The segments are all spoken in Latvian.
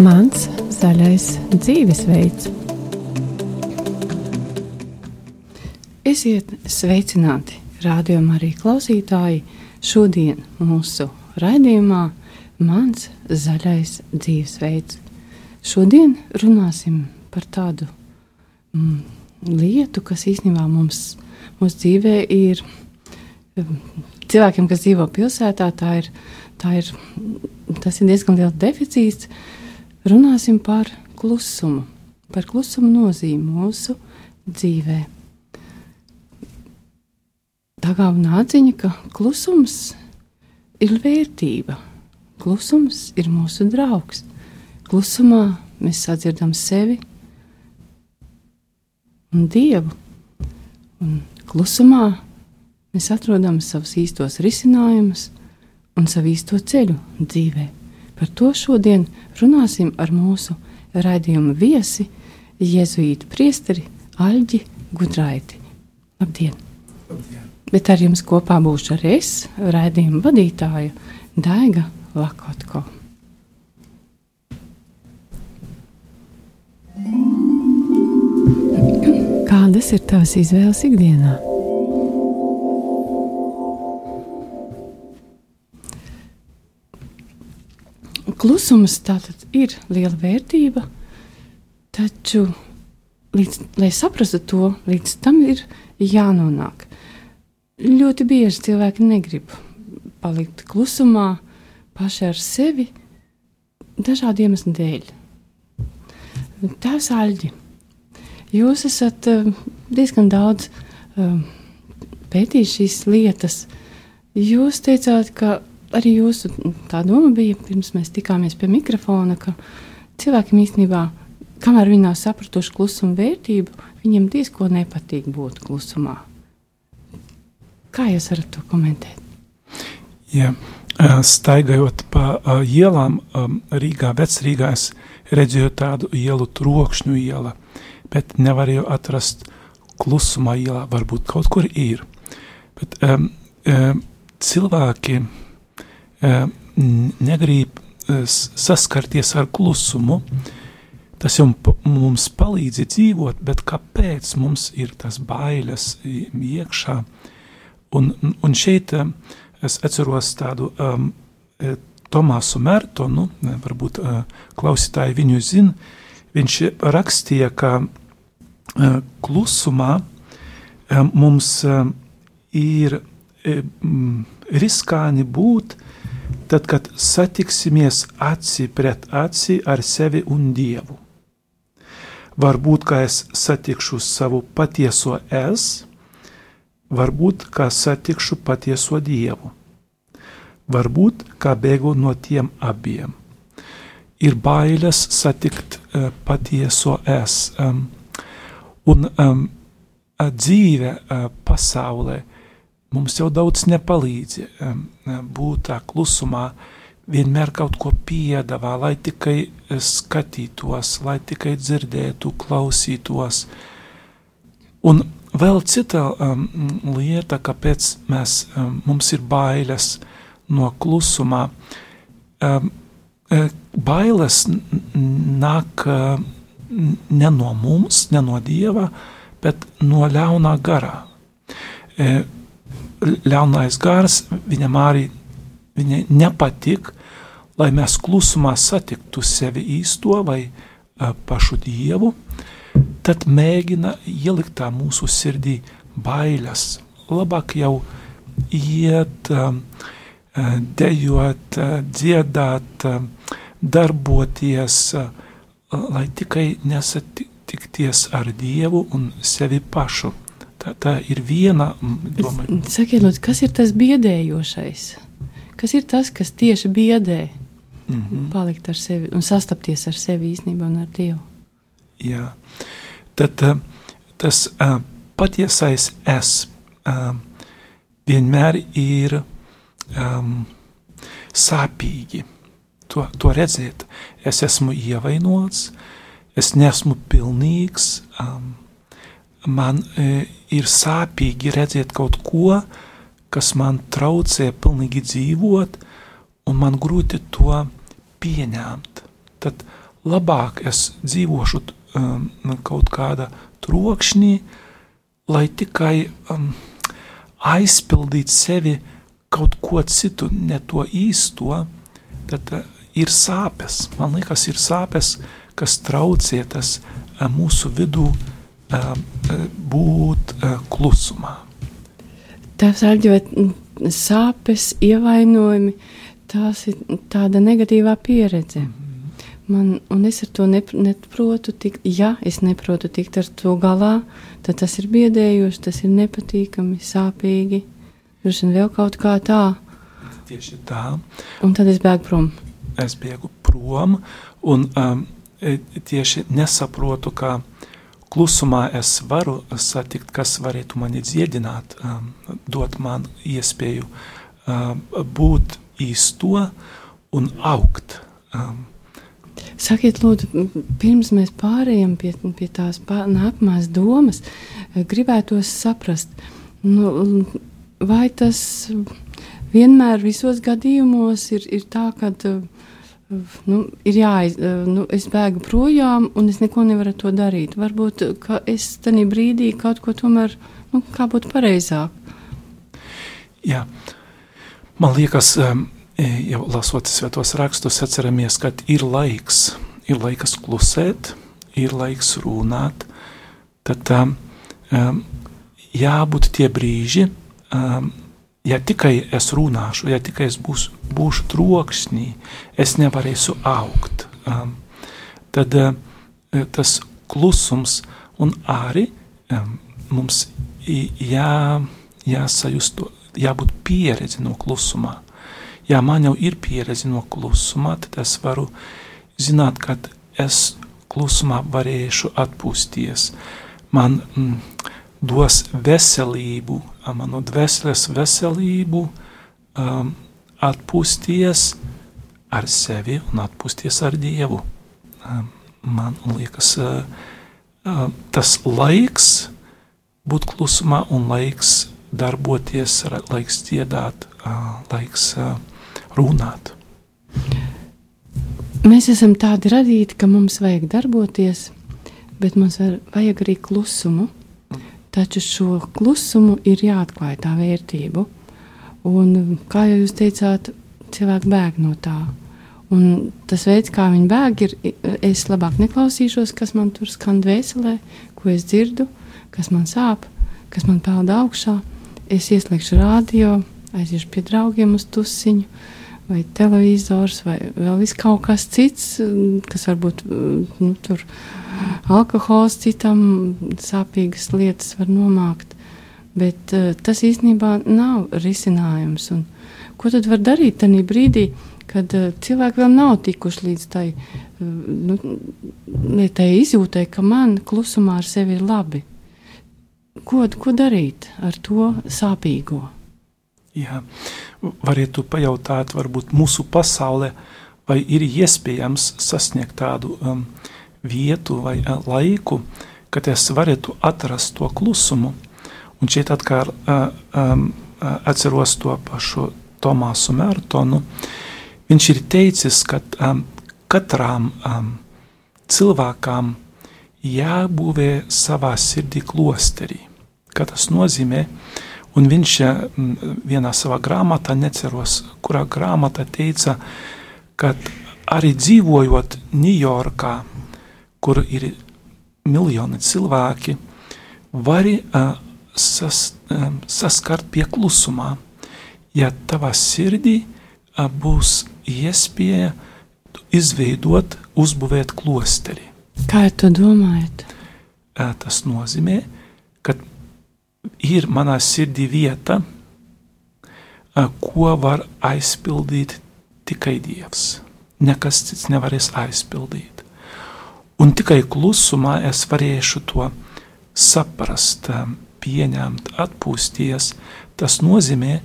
Mans zaļais dzīvesveids. Esiet sveicināti, rādījumā arī klausītāji. Šodien mūsu raidījumā Mans zaļais dzīvesveids. Šodien runāsim par tādu mm, lietu, kas īstenībā mums, mūsu dzīvē ir cilvēkiem, kas dzīvo pilsētā, tā ir, tā ir, tas ir diezgan liels deficīts. Runāsim par klusumu, par klusumu nozīmi mūsu dzīvē. Tā kā nāciņa, ka klusums ir vērtība, klusums ir mūsu draugs. Klusumā mēs sadzirdam sevi un Dievu, un klusumā mēs atrodam savus īstos risinājumus un savu īsto ceļu dzīvē. Par to šodien runāsim ar mūsu raidījuma viesi, Jēzuītu priesteri Aļģi Gudraiti. Labdien! Labdien. Bet ar jums kopā būšu arī es, raidījuma vadītāja Daiga Lakotko. Kādas ir tavas izvēles ikdienā? Klusums tātad ir liela vērtība, taču, līdz, lai saprastu to, līdz tam ir jānonāk. Ļoti bieži cilvēki negrib palikt klusumā paši ar sevi dažādu iemeslu dēļ. Tēvs Aļģi, jūs esat uh, diezgan daudz uh, pētījis šīs lietas. Jūs teicāt, ka arī jūsu tā doma bija, pirms mēs tikāmies pie mikrofona, ka cilvēkiem īstenībā, kamēr viņi nav sapratuši klusuma vērtību, viņiem diezko nepatīk būt klusumā. Kā jūs varat to komentēt? Ja, staigājot pa ielām Rīgā, Vecrīgā, es redzēju tādu ielu trokšņu iela, bet nevarēju atrast klusumā ielā, varbūt kaut kur ir. Bet um, um, cilvēki negrib saskarties ar klusumu, tas jau mums palīdz dzīvot, bet kāpēc mums ir tas bailes iekšā? Un, un šeit es atceros tādu um, Tomāsu Mērtonu, varbūt uh, klausītāji viņu zina, viņš rakstīja, ka uh, klusumā um, mums um, ir um, riskāni būt uh, tad, kad satiksimies aci pret aci ar sevi un Dievu. Varbūt, ka es satikšu savu patieso es, varbūt, ka satikšu patieso Dievu. Varbūt, kā bēgu no tiem abiem. Ir bailes satikt uh, patieso es. Um, un um, dzīve uh, pasaulē mums jau daudz nepalīdz būt tā klusumā, vienmēr kaut ko piedāvā, lai tikai skatītos, lai tikai dzirdētu, klausītos. Un vēl cita um, lieta, kāpēc mēs, um, mums ir bailes no klusumā. Um, bailes nāk ne no mums, ne no dieva, bet no ļaunā garā ļaunais gars, viņam arī viņai nepatīk, lai mēs klusumā satiktu sevi īsto vai uh, pašu dievu, tad mēģina ielikt tā mūsu sirdī bailes. Labāk jau iet, uh, dejot, uh, dziedāt, uh, darboties, uh, lai tikai nesatikties ar dievu un sevi pašu. Tā, tā ir viena doma. Sakiet, lūdzu, kas ir tas biedējošais? Kas ir tas, kas tieši biedē? Mm -hmm. Palikt ar sevi un sastapties ar sevi īstenībā un ar Dievu. Jā, tad uh, tas uh, patiesais es uh, vienmēr ir um, sāpīgi. To, to redzēt, es esmu ievainots, es nesmu pilnīgs. Um, man e, ir sāpīgi redzēt kaut ko, kas man traucē pilnīgi dzīvot, un man grūti to pieņemt. Tad labāk es dzīvošu um, kaut kādā trokšņī, lai tikai um, aizpildītu sevi kaut ko citu, ne to īsto, tad uh, ir sāpes. Man liekas, ir sāpes, kas traucē tas uh, mūsu vidū būt uh, klusumā. Tās arģot sāpes, ievainojumi, tās ir tāda negatīvā pieredze. Mm -hmm. Man, un es ar to neprotu tikt, ja es neprotu tikt ar to galā, tad tas ir biedējoši, tas ir nepatīkami, sāpīgi, droši vien vēl kaut kā tā. Tieši tā. Un tad es bēgu prom. Es bēgu prom, un um, e, tieši nesaprotu, ka klusumā es varu satikt, kas varētu mani dziedināt, um, dot man iespēju um, būt īsto un augt. Um, Sakiet, lūdzu, pirms mēs pārējām pie, pie tās nākamās domas, gribētos saprast, nu, vai tas vienmēr visos gadījumos ir, ir tā, ka nu, ir jāiz, nu, es bēgu projām un es neko nevaru to darīt. Varbūt es tajā brīdī kaut ko tomēr, nu, kā būtu pareizāk. Jā, man liekas, um, E, jau lasot svētos rakstus, atceramies, ka ir laiks, ir laiks klusēt, ir laiks runāt. Tad um, jābūt tie brīži, um, ja tikai es runāšu, ja tikai es būs, būšu troksnī, es nevarēšu augt. Um, tad uh, tas klusums un arī um, mums jā, jāsajust, jābūt pieredzi no klusumā ja man jau ir pieredze no klusuma, tad es varu zināt, ka es klusumā varēšu atpūsties. Man mm, dos veselību, manu dvēseles veselību, um, atpūsties ar sevi un atpūsties ar Dievu. Um, man liekas, uh, uh, tas laiks būt klusumā un laiks darboties, laiks dziedāt, uh, laiks uh, runāt. Mēs esam tādi radīti, ka mums vajag darboties, bet mums vajag arī klusumu. Taču šo klusumu ir jāatklāj tā vērtību. Un, kā jau jūs teicāt, cilvēki bēg no tā. Un tas veids, kā viņi bēg, ir, es labāk neklausīšos, kas man tur skan dvēselē, ko es dzirdu, kas man sāp, kas man peld augšā. Es ieslēgšu rādio, aiziešu pie draugiem uz tusiņu vai televizors, vai vēl kaut kas cits, kas varbūt nu, tur alkohols citam sāpīgas lietas var nomākt. Bet uh, tas īstenībā nav risinājums. Un, ko tad var darīt tajā brīdī, kad uh, cilvēki vēl nav tikuši līdz tai, uh, nu, tai izjūtai, ka man klusumā ar sevi ir labi? Ko, ko darīt ar to sāpīgo? Jā, varētu pajautāt, varbūt mūsu pasaulē, vai ir iespējams sasniegt tādu um, vietu vai uh, laiku, kad es varētu atrast to klusumu. Un šeit atkal uh, um, uh, atceros to pašu Tomāsu Mērtonu. Viņš ir teicis, ka um, katram um, cilvēkam jābūvē savā sirdī klosterī. Kā tas nozīmē? Uh, Un viņš vienā savā grāmatā, neceros, kurā grāmatā teica, ka arī dzīvojot Ņujorkā, kur ir miljoni cilvēki, vari uh, sas, uh, saskart pie klusumā, ja tavā sirdī uh, būs iespēja izveidot, uzbūvēt klosteri. Kā jūs to domājat? Tas nozīmē, ka ir manā sirdī vieta, ko var aizpildīt tikai Dievs. Nekas cits nevarēs aizpildīt. Un tikai klusumā es varēšu to saprast, pieņemt, atpūsties. Tas nozīmē,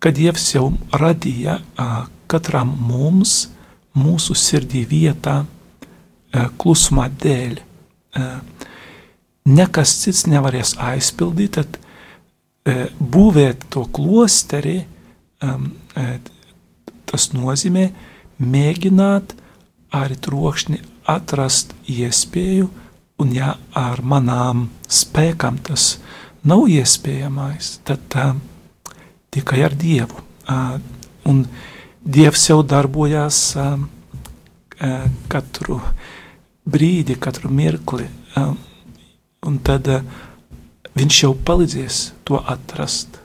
ka Dievs jau radīja katram mums, mūsu sirdī vietā, klusumā dēļ nekas cits nevarēs aizpildīt, tad e, būvēt to klosteri, um, e, tas nozīmē mēģināt arī trokšņi atrast iespēju, un ja ar manām spēkam tas nav iespējamais, tad uh, tikai ar Dievu. Uh, un Dievs jau darbojās uh, uh, katru brīdi, katru mirkli, uh, un tad uh, viņš jau palīdzēs to atrast.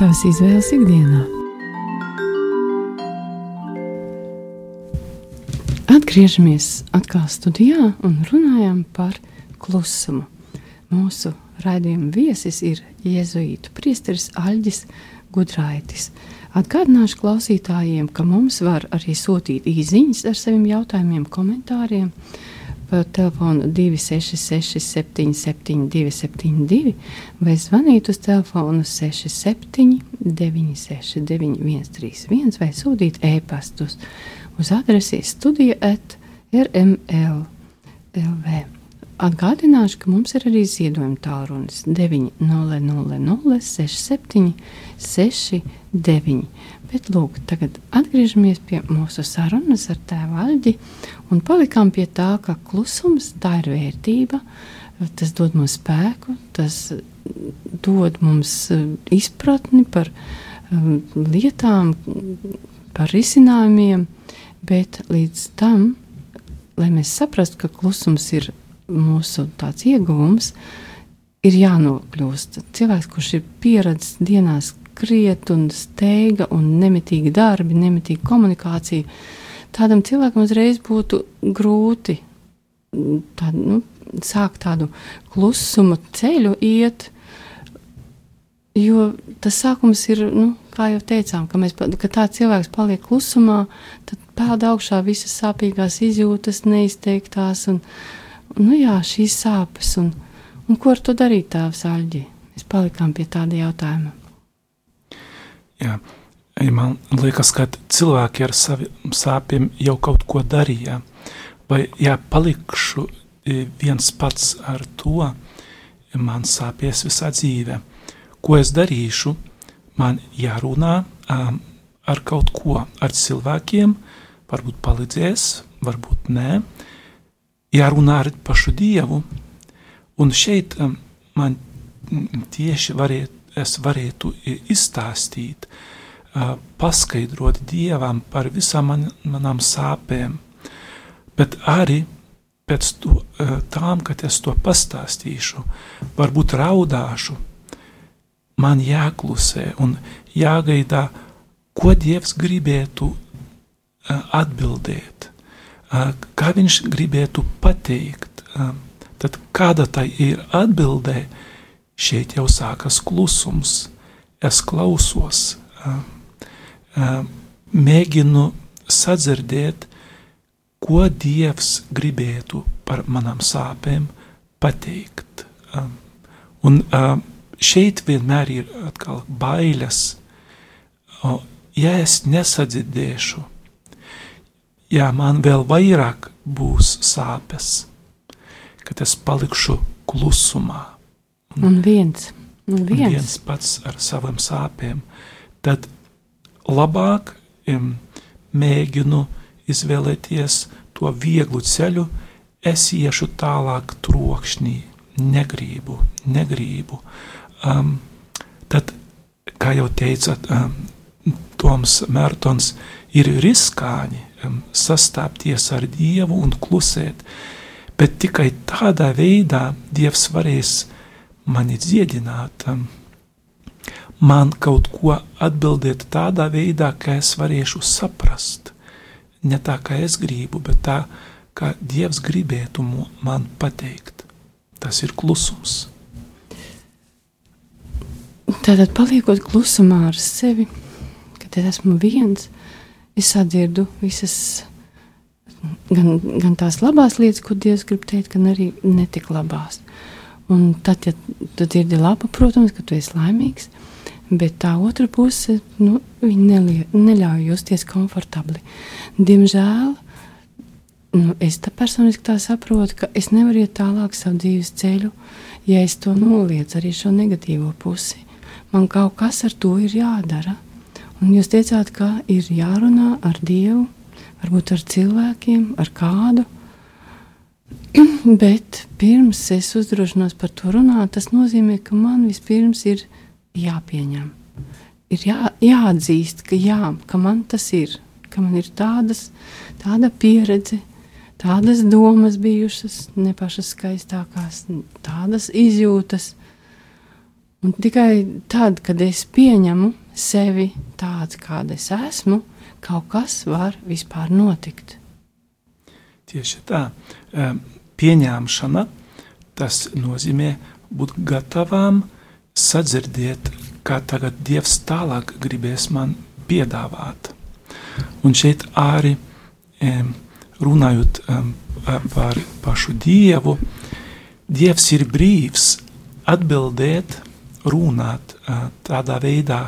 Tavas izvēles ikdienā? Atgriežamies atkal studijā un runājam par klusumu. Mūsu raidījuma viesis ir Jēzus Priesteris Aļģis Gudraitis. Atgādināšu klausītājiem, ka mums var arī sūtīt īsiņas ar saviem jautājumiem, komentāriem pa telefonu 266, 77, 272, vai zvanīt uz telefonu 67, 969, 131, vai sūtīt e-pastus uz adresi studija at rml. LV. Atgādināšu, ka mums ir arī ziedojuma tālrunis 900 67 69. Bet lūk, tagad atgriežamies pie mūsu sarunas ar tēvu Aļģi un palikām pie tā, ka klusums tā ir vērtība, tas dod mums spēku, tas dod mums eh, izpratni par um, lietām, par risinājumiem, bet līdz tam, lai mēs saprastu, ka klusums ir mūsu tāds ieguvums, ir jānokļūst. Cilvēks, kurš ir pieredzējis dienās skriet un steiga un nemitīgi darbi, nemitīga komunikācija, tādam cilvēkam uzreiz būtu grūti tā, nu, sākt tādu klusuma ceļu iet. Jo tas sākums ir, nu, kā jau teicām, ka, mēs, ka tā cilvēks paliek klusumā, tad peld augšā visas sāpīgās izjūtas, neizteiktās, un, nu jā, šīs sāpes. Un, un ko ar to darīt, tēvs Aļģi? mēs palikām pie tāda jautājuma. Jā, man liekas, ka cilvēki ar saviem sāpēm jau kaut ko darīja. Vai ja palikšu e, viens pats ar to, man sāpēs visā dzīve. Ko es darīšu? Man jārunā um, ar kaut ko, ar cilvēkiem, varbūt palīdzēs, varbūt nē. Jārunā ar pašu Dievu. Un šeit um, man tieši varētu, es varētu izstāstīt, paskaidrot Dievam par visām man, manām sāpēm, bet arī pēc to, tām, kad es to pastāstīšu, varbūt raudāšu, man jāklusē un jāgaidā, ko Dievs gribētu atbildēt, kā Viņš gribētu pateikt. Tad kāda tai ir atbildē, šeit jau sākas klusums. Es klausos, mēģinu sadzirdēt, ko Dievs gribētu par manām sāpēm pateikt. Un šeit vienmēr ir atkal bailes. Ja es nesadzirdēšu, ja man vēl vairāk būs sāpes, kad es palikšu klusumā. Un, viens, un viens. Un viens pats ar savām sāpēm, tad labāk um, mēģinu izvēlēties to vieglu ceļu, es iešu tālāk trokšņī, negribu, negribu. Um, tad, kā jau teicat, um, Toms Mērtons ir riskāņi um, sastāpties ar Dievu un klusēt, bet tikai tādā veidā Dievs varēs mani dziedināt, man kaut ko atbildēt tādā veidā, ka es varēšu saprast, ne tā, kā es gribu, bet tā, kā Dievs gribētu man pateikt. Tas ir klusums. Tātad, paliekot klusumā ar sevi, kad es esmu viens, es sadzirdu visas, gan, gan tās labās lietas, ko Dievs grib teikt, gan arī netik labās. Un tad, ja tu dzirdi labu, protams, ka tu esi laimīgs, bet tā otra puse, nu, nelie, neļauj justies komfortabli. Diemžēl, nu, es tā personiski tā saprotu, ka es nevaru iet tālāk savu dzīves ceļu, ja es to noliedzu arī šo negatīvo pusi. Man kaut kas ar to ir jādara. Un jūs teicāt, ka ir jārunā ar Dievu, varbūt ar cilvēkiem, ar kādu. Bet pirms es uzdrošinos par to runāt, tas nozīmē, ka man vispirms ir jāpieņem. Ir jā, jāatzīst, ka, jā, ka man tas ir, ka man ir tādas, tāda pieredze, tādas domas bijušas, ne pašas skaistākās, tādas izjūtas. Un tikai tad, kad es pieņemu sevi tāds, kāda es esmu, kaut kas var vispār notikt. Tieši tā. Pieņemšana tas nozīmē būt gatavām sadzirdēt, kā tagad Dievs tālāk gribēs man piedāvāt. Un šeit arī runājot par pašu Dievu, Dievs ir brīvs atbildēt, runāt tādā veidā,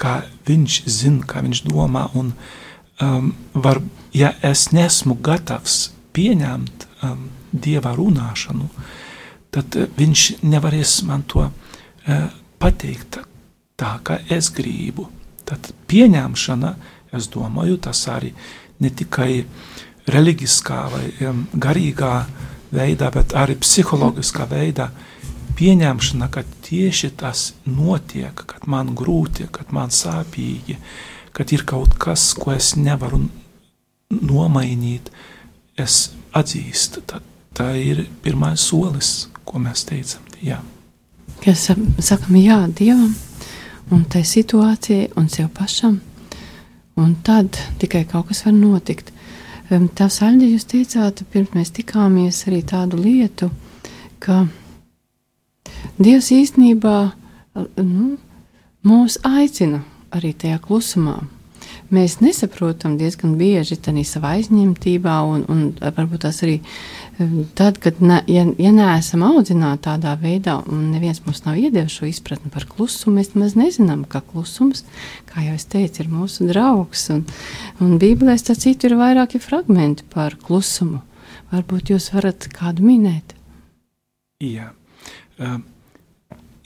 kā viņš zina, kā viņš domā. Un, um, var, ja es nesmu gatavs pieņemt um, dieva runāšanu, tad uh, viņš nevarēs man to uh, pateikt tā, kā es gribu. Tad pieņemšana, es domāju, tas arī ne tikai reliģiskā vai um, garīgā veidā, bet arī psiholoģiskā veidā pieņemšana, ka tieši tas notiek, kad man grūti, kad man sāpīgi, kad ir kaut kas, ko es nevaru nomainīt, es atzīstu. Tad tā ir pirmais solis, ko mēs teicam. Jā. Mēs sakām jā Dievam un tai situācijai un sev pašam, un tad tikai kaut kas var notikt. Tā saļģi jūs teicāt, pirms mēs tikāmies arī tādu lietu, ka Dievs īstenībā nu, mūs aicina arī tajā klusumā. Mēs nesaprotam diezgan bieži savā aizņemtībā, un, un varbūt tas arī um, tad, kad ne, ja, ja neesam audzināti tādā veidā, un neviens mums nav iedevis šo izpratni par klusumu, mēs maz nezinām, ka klusums, kā jau es teicu, ir mūsu draugs. Un, un Bībelē tas citu ir vairāki fragmenti par klusumu. Varbūt jūs varat kādu minēt. Jā. Um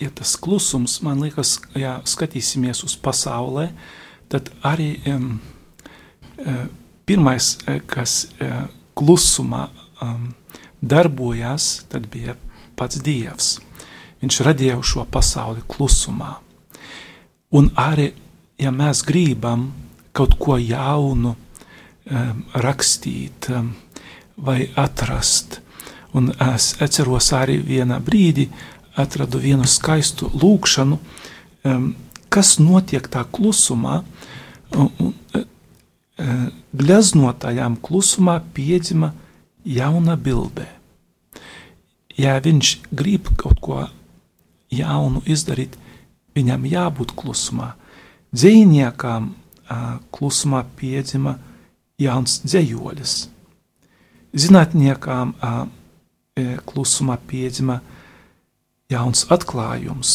ja tas klusums, man liekas, ja skatīsimies uz pasaulē, tad arī um, pirmais, kas uh, klusumā um, darbojās, tad bija pats Dievs. Viņš radīja šo pasauli klusumā. Un arī, ja mēs gribam kaut ko jaunu um, rakstīt um, vai atrast, un es atceros arī vienā brīdī, atradu vienu skaistu lūkšanu, um, kas notiek tā klusumā, un, un uh, gleznotajām klusumā piedzima jauna bilde. Ja viņš grib kaut ko jaunu izdarīt, viņam jābūt klusumā. Dzēniekām uh, klusumā piedzima jauns dzējolis. Zinātniekām uh, klusumā piedzima jauns atklājums,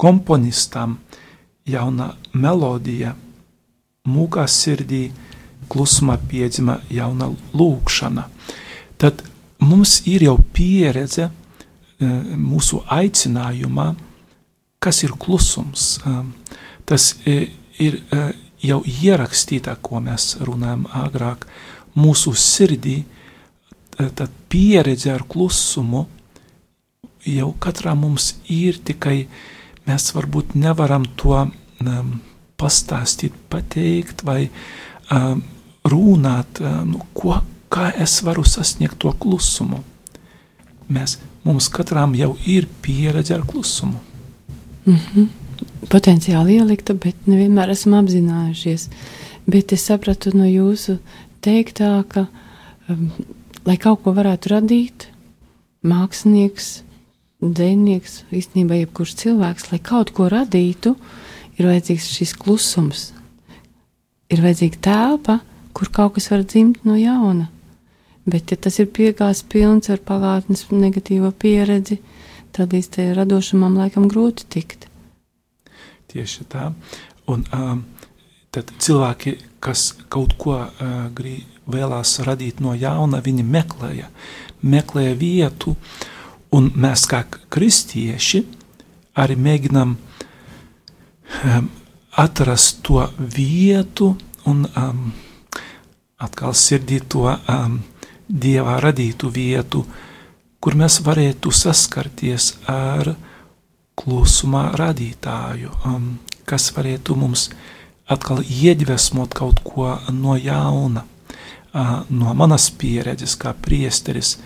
komponistam jauna melodija, mūkā sirdī klusumā piedzima jauna lūkšana. Tad mums ir jau pieredze e, mūsu aicinājumā, kas ir klusums. E, tas e, ir jau ierakstītā, ko mēs runājam agrāk, mūsu sirdī, tad pieredze ar klusumu jau katrā mums ir, tikai mēs varbūt nevaram to um, pastāstīt, pateikt vai um, runāt, um, nu, ko, kā es varu sasniegt to klusumu. Mēs, mums katram jau ir pieredze ar klusumu. Mm -hmm. Potenciāli ielikta, bet nevienmēr esam apzinājušies. Bet es sapratu no jūsu teiktā, ka, um, lai kaut ko varētu radīt, mākslinieks dzinieks, īstenībā jebkurš cilvēks, lai kaut ko radītu, ir vajadzīgs šis klusums. Ir vajadzīga telpa, kur kaut kas var dzimt no jauna. Bet, ja tas ir piegāzts pilns ar pagātnes negatīvo pieredzi, tad līdz tai radošumam laikam grūti tikt. Tieši tā. Un um, tad cilvēki, kas kaut ko uh, grib, vēlās radīt no jauna, viņi meklēja, meklēja vietu, uh, Un mēs kā kristieši arī mēģinām um, atrast to vietu un um, atkal sirdī to um, dievā radītu vietu, kur mēs varētu saskarties ar klusumā radītāju, um, kas varētu mums atkal iedvesmot kaut ko no jauna, uh, no manas pieredzes kā priesteris,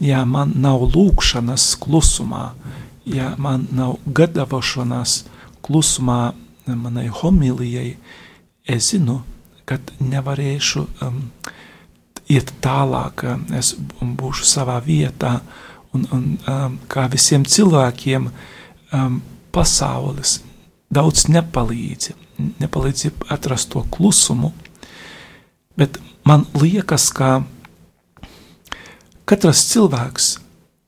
ja man nav lūkšanas klusumā, ja man nav gatavošanās klusumā manai homilijai, es zinu, ka nevarēšu um, iet tālāk, es būšu savā vietā, un, un um, kā visiem cilvēkiem, um, pasaules daudz nepalīdz, nepalīdz atrast to klusumu, bet man liekas, ka Katrs cilvēks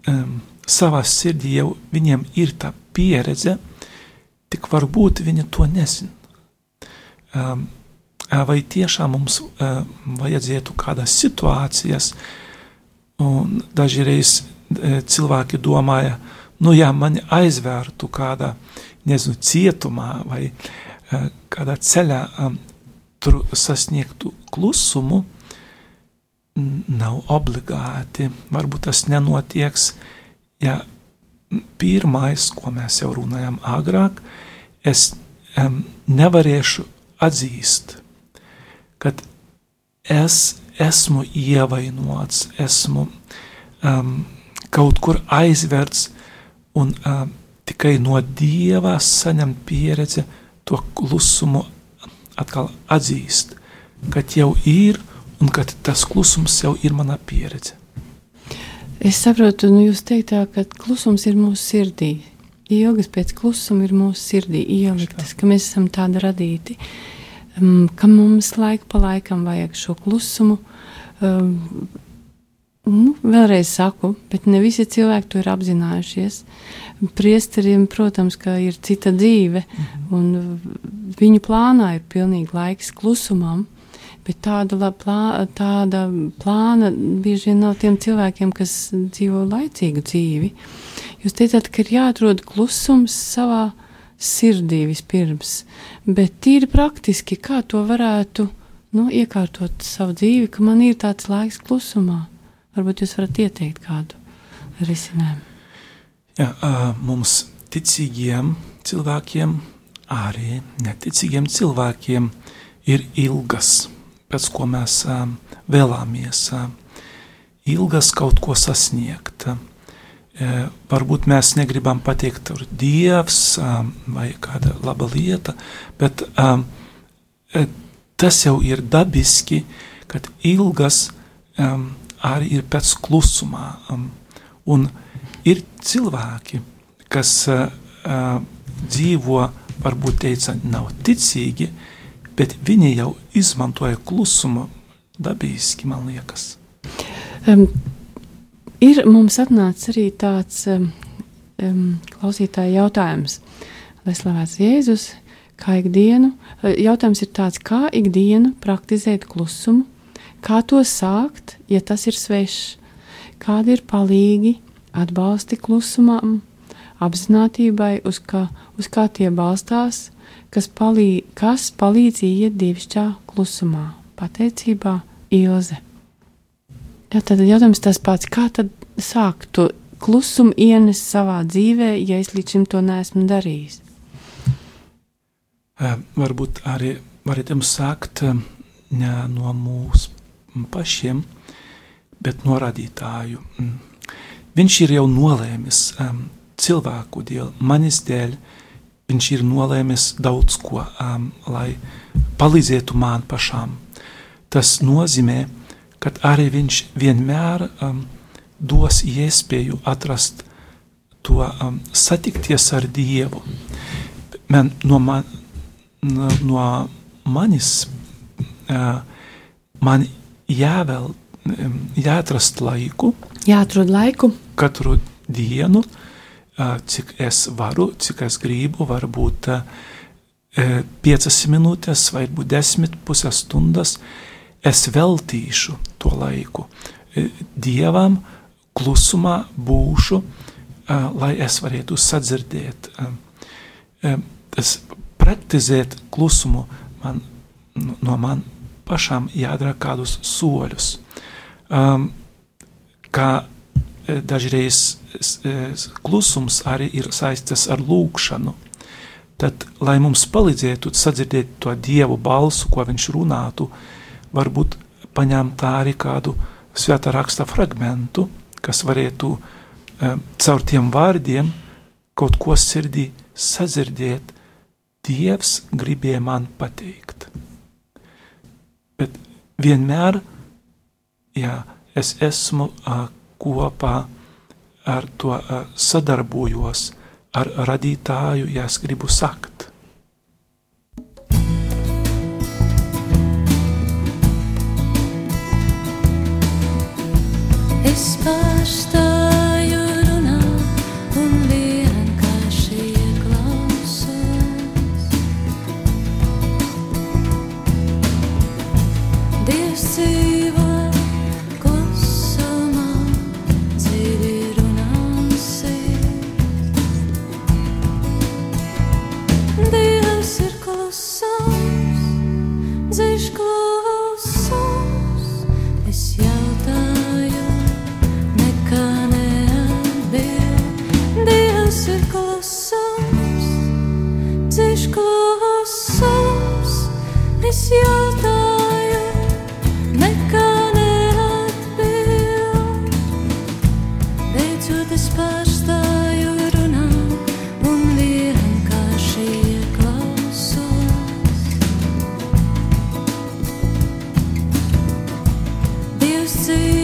um, savā sirdī jau viņiem ir tā pieredze, tik varbūt viņi to nezina. Um, vai tiešām mums uh, vajadzētu kādas situācijas, un dažreiz uh, cilvēki domāja, nu ja mani aizvērtu kādā, nezinu, cietumā vai uh, kādā ceļā um, tur sasniegtu klusumu, nav obligāti. Varbūt tas nenotieks, ja pirmais, ko mēs jau runājām agrāk, es um, nevarēšu atzīst, ka es esmu ievainots, esmu um, kaut kur aizverts un um, tikai no Dieva saņemt pieredzi, to klusumu atkal atzīst, kad jau ir un ka tas klusums jau ir mana pieredze. Es saprotu, nu jūs teiktā, ka klusums ir mūsu sirdī. Ilgas pēc klusuma ir mūsu sirdī ieliktas, ka mēs esam tādi radīti. um, ka mums laika pa laikam vajag šo klusumu. Um, nu, vēlreiz saku, bet ne visi cilvēki to ir apzinājušies. Priesteriem, protams, ka ir cita dzīve, mhm. un viņu plānā ir pilnīgi laiks klusumam. Bet tāda, plā, tāda plāna bieži vien nav tiem cilvēkiem, kas dzīvo laicīgu dzīvi. Jūs teicāt, ka ir jāatrod klusums savā sirdī vispirms, bet tīri praktiski, kā to varētu nu, iekārtot savu dzīvi, ka man ir tāds laiks klusumā. Varbūt jūs varat ieteikt kādu risinājumu. Jā, mums ticīgiem cilvēkiem, arī neticīgiem cilvēkiem ir ilgas pēc ko mēs vēlamies, ilgas kaut ko sasniegt. Varbūt mēs negribam pateikt, tur ir dievs vai kāda laba lieta, bet tas jau ir dabiski, kad ilgas arī ir pēc klusumā. Un ir cilvēki, kas dzīvo, varbūt teica, nav ticīgi, bet viņi jau izmantoja klusumu dabiski, man liekas. Um, ir mums atnācis arī tāds um, klausītāja jautājums, lai slavēts Jēzus, kā ikdienu. Jautājums ir tāds, kā ikdienu praktizēt klusumu, kā to sākt, ja tas ir svešs, kādi ir palīgi, atbalsti klusumam, apzinātībai, uz kā, uz kā tie balstās, kas, palī, kas palīdz iet dievišķā klusumā, pateicībā Ilze. Jā, tad jautājums tas pats, kā tad sākt to klusumu ienes savā dzīvē, ja es līdz šim to neesmu darījis? Varbūt arī varam sākt ne no mūsu pašiem, bet no radītāju. Mm. Viņš ir jau nolēmis cilvēku dēļ, manis dēļ, viņš ir nolēmis daudz ko, um, lai palīdzētu man pašam. Tas nozīmē, ka arī viņš vienmēr um, dos iespēju atrast to um, satikties ar Dievu. Man, no, man, no, manis uh, man jāvēl, um, jāatrast laiku. Jāatrod laiku. Katru dienu uh, cik es varu, cik es gribu, varbūt piecas minūtes vai desmit pusės stundas, es veltīšu to laiku Dievam, klusumā būšu, lai es varētu sadzirdēt. Es praktizēt klusumu man, no man pašām jādara kādus soļus. Kā dažreiz klusums arī ir saistīts ar lūgšanu. Tad, lai mums palīdzētu sadzirdēt to dievu balsu, ko viņš runātu, varbūt paņemt arī kādu svētā raksta fragmentu, kas varētu caur tiem vārdiem kaut ko sirdī sadzirdēt. Dievs gribēja man pateikt. Bet vienmēr, jā, es esmu kopā ar to sadarbojos ar radītāju, ja es gribu sakt. Es pārstāvu. see.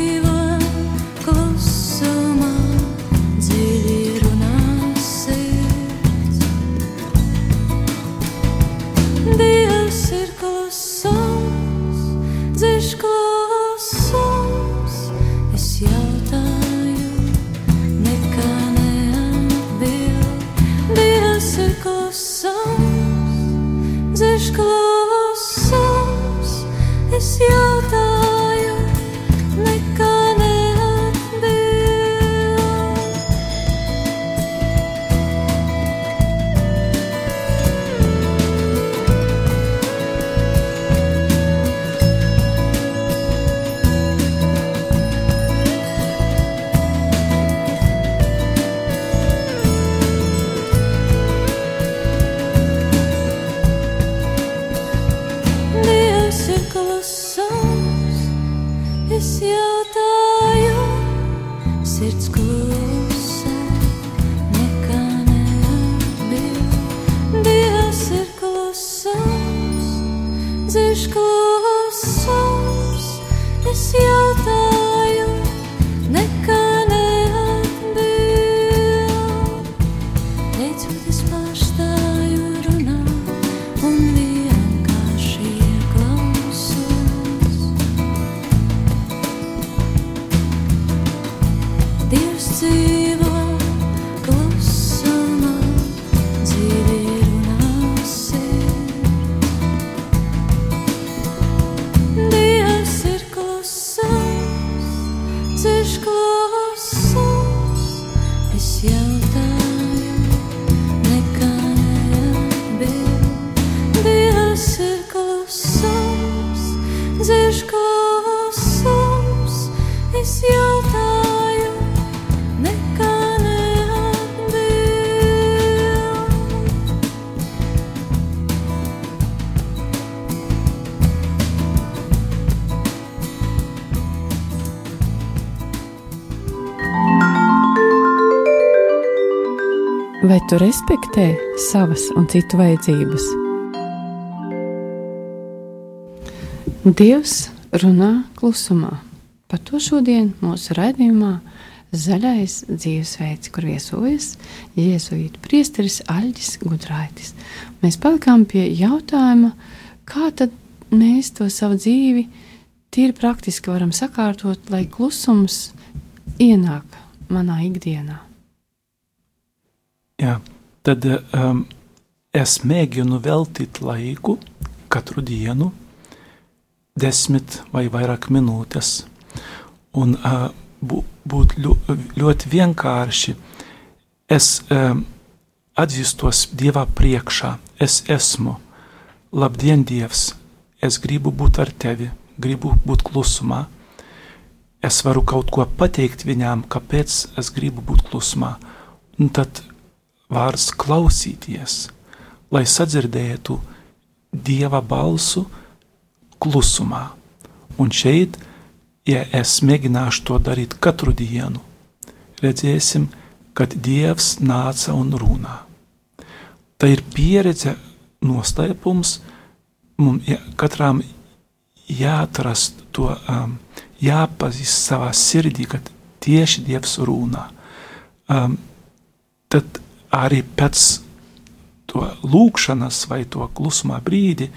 Vai tu respektē savas un citu vajadzības? Dievs runā klusumā. Par to šodien mūsu raidījumā Zaļais dzīvesveids, kur viesojas Jēzus Priesteris Aļģis Gudraitis. Mēs palikām pie jautājuma, kā tad mēs to savu dzīvi tīri praktiski varam sakārtot, lai klusums ienāk manā ikdienā. Jā, tad um, es mēģinu veltīt laiku katru dienu, desmit vai vairāk minūtes, un uh, būt ļoti vienkārši. Es um, atzīstos Dievā priekšā, es esmu, labdien, Dievs, es gribu būt ar tevi, gribu būt klusumā. Es varu kaut ko pateikt viņām, kāpēc es gribu būt klusumā. Un tad vārds klausīties, lai sadzirdētu dieva balsu klusumā. Un šeit, ja es mēģināšu to darīt katru dienu, redzēsim, kad dievs nāca un runā. Tā ir pieredze, noslēpums. Mums ja, katram jāatrast to, um, jāpazīst savā sirdī, kad tieši dievs runā. Um, tad arī pēc to lūkšanas vai to klusumā brīdi,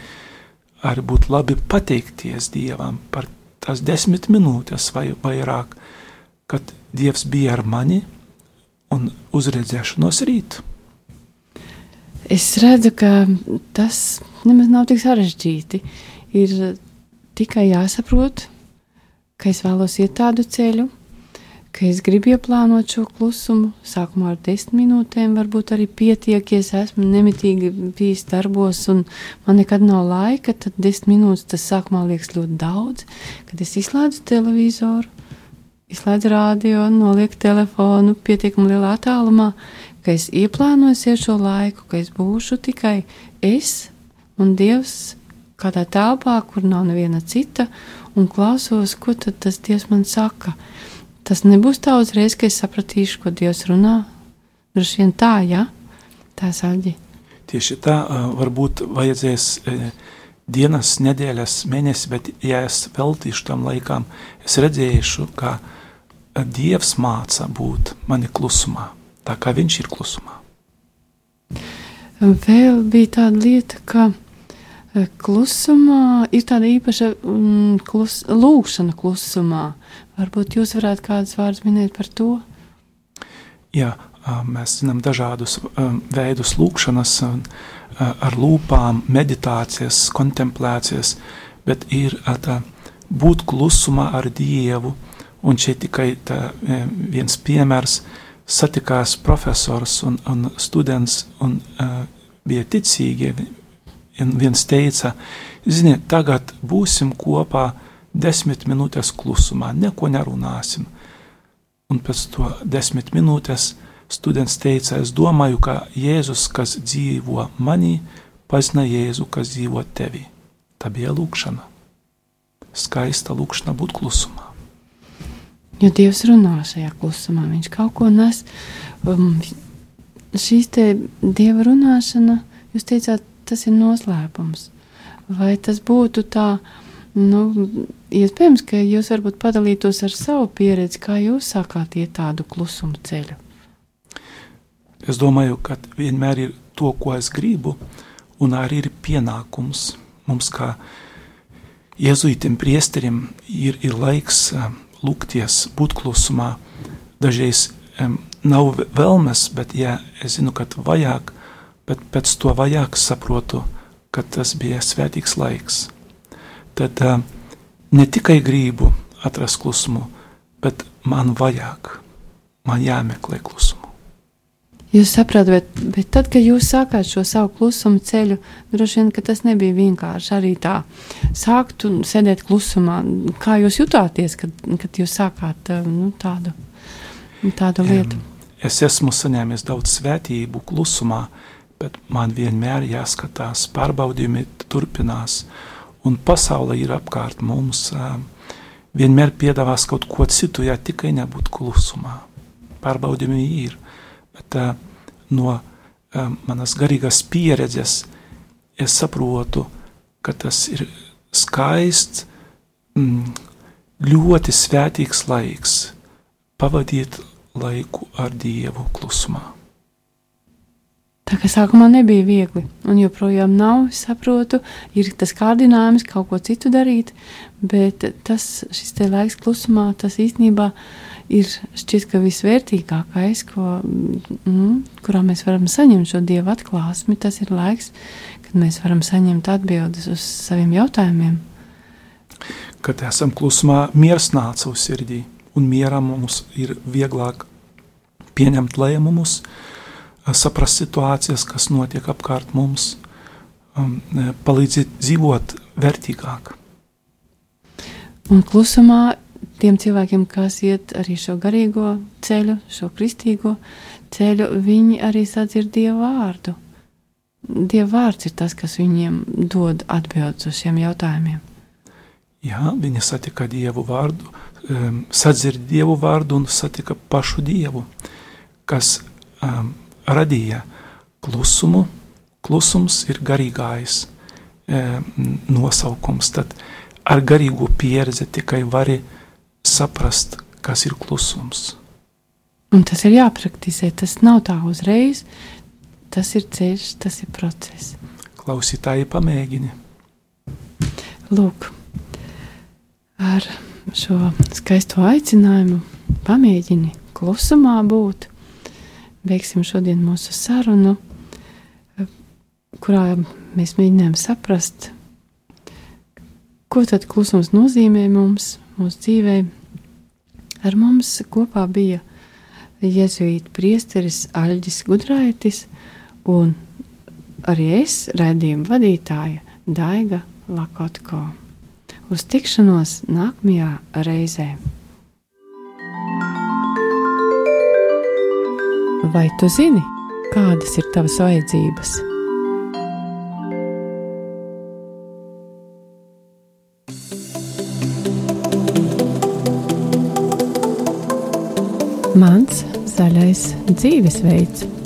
arī būtu labi pateikties Dievam par tās desmit minūtes vai vairāk, kad Dievs bija ar mani un uzredzēšanos rīt. Es redzu, ka tas nemaz nav tik sarežģīti. Ir tikai jāsaprot, ka es vēlos iet tādu ceļu, ka es gribu ieplānot šo klusumu. Sākumā ar desmit minūtēm varbūt arī pietiek, ja es esmu nemitīgi bijis darbos un man nekad nav laika. Tad desmit minūtes tas sākumā liekas ļoti daudz, kad es izslēdzu televizoru, izslēdzu rādio, nolieku telefonu pietiekami lielā attālumā, ka es ieplānoju šo laiku, ka es būšu tikai es un Dievs kādā telpā, kur nav neviena cita, un klausos, ko tad tas Dievs man saka. Tas nebūs tā uzreiz, ka es sapratīšu, ko Dievs runā. Droši vien tā, ja tā saģi. Tieši tā, varbūt vajadzēs dienas, nedēļas, mēnesi, bet ja es veltīšu tam laikam, es redzēšu, ka Dievs māca būt mani klusumā, tā kā viņš ir klusumā. Vēl bija tāda lieta, ka klusumā ir tāda īpaša mm, klus, lūkšana klusumā. Varbūt jūs varētu kādus vārdus minēt par to? Jā, mēs zinām dažādus veidus lūkšanas, ar lūpām, meditācijas, kontemplācijas, bet ir tā, būt klusumā ar Dievu. Un šeit tikai tā, viens piemērs satikās profesors un, un students un uh, bija ticīgi. Viens teica, ziniet, tagad būsim kopā desmit minūtes klusumā, neko nerunāsim. Un pēc to desmit minūtes students teica, es domāju, ka Jēzus, kas dzīvo manī, pazina Jēzu, kas dzīvo tevī. Tā bija lūkšana. Skaista lūkšana būt klusumā. Jo Dievs runā šajā klusumā, Viņš kaut ko nes. Um, šīs te Dieva runāšana, jūs teicāt, tas ir noslēpums. Vai tas būtu tā, nu, iespējams, ka jūs varbūt padalītos ar savu pieredzi, kā jūs sākāt iet tādu klusumu ceļu? Es domāju, ka vienmēr ir to, ko es gribu, un arī ir pienākums mums, kā jēzuitam, priesterim, ir, ir laiks uh, lūgties, būt klusumā. Dažreiz um, nav vēlmes, bet, ja es zinu, ka vajag, bet pēc to vajag saprotu, ka tas bija svētīgs laiks. Tad uh, ne tikai gribu atrast klusumu, bet man vajag, man jāmeklē klusumu. Jūs saprotat, bet, bet tad, kad jūs sākāt šo savu klusumu ceļu, droši vien tas nebija vienkārši arī tā. Sākt un sēdēt klusumā. Kā jūs jutāties, kad, kad jūs sākāt eh, nu, tādu, tādu lietu? Es esmu saņēmis daudz svētību klusumā, bet man vienmēr jāskatās, pārbaudījumi turpinās, un pasaule ir apkārt mums. Eh, vienmēr piedāvās kaut ko citu, ja tikai nebūtu klusumā. Pārbaudījumi ir bet uh, no uh, manas garīgās pieredzes es saprotu, ka tas ir skaists, mm, ļoti svētīgs laiks pavadīt laiku ar Dievu klusumā. Tā kā sākumā nebija viegli, un joprojām nav, es saprotu, ir tas kārdinājums kaut ko citu darīt, bet tas, šis te laiks klusumā, tas īstenībā ir šķiet, ka visvērtīgākais, ko, mm, kurā mēs varam saņemt šo dievu atklāsmi, tas ir laiks, kad mēs varam saņemt atbildes uz saviem jautājumiem. Kad esam klusumā, miers nāca uz sirdī, un mieram mums ir vieglāk pieņemt lēmumus, saprast situācijas, kas notiek apkārt mums, um, palīdzēt dzīvot vērtīgāk. Un klusumā tiem cilvēkiem, kas iet arī šo garīgo ceļu, šo kristīgo ceļu, viņi arī sadzird Dievu vārdu. Dieva vārds ir tas, kas viņiem dod atbildes uz šiem jautājumiem. Jā, viņi satika Dievu vārdu, um, sadzird Dievu vārdu un satika pašu Dievu, kas um, radīja klusumu. Klusums ir garīgais um, nosaukums. Tad ar garīgo pieredzi tikai vari saprast, kas ir klusums. Un tas ir jāpraktizē. Tas nav tā uzreiz. Tas ir ceļš, tas ir process. Klausītāji, pamēģini. Lūk, ar šo skaisto aicinājumu pamēģini klusumā būt. Beigsim šodien mūsu sarunu, kurā mēs mēģinājām saprast, ko tad klusums nozīmē mums, mūsu dzīvēm Ar mums kopā bija jēzuīta priesteris Aļģis Gudraitis un arī es, raidījuma vadītāja Daiga Lakotko. Uz tikšanos nākamajā reizē! Vai tu zini, kādas ir tavas vajadzības? Mans zaļais dzīvesveids.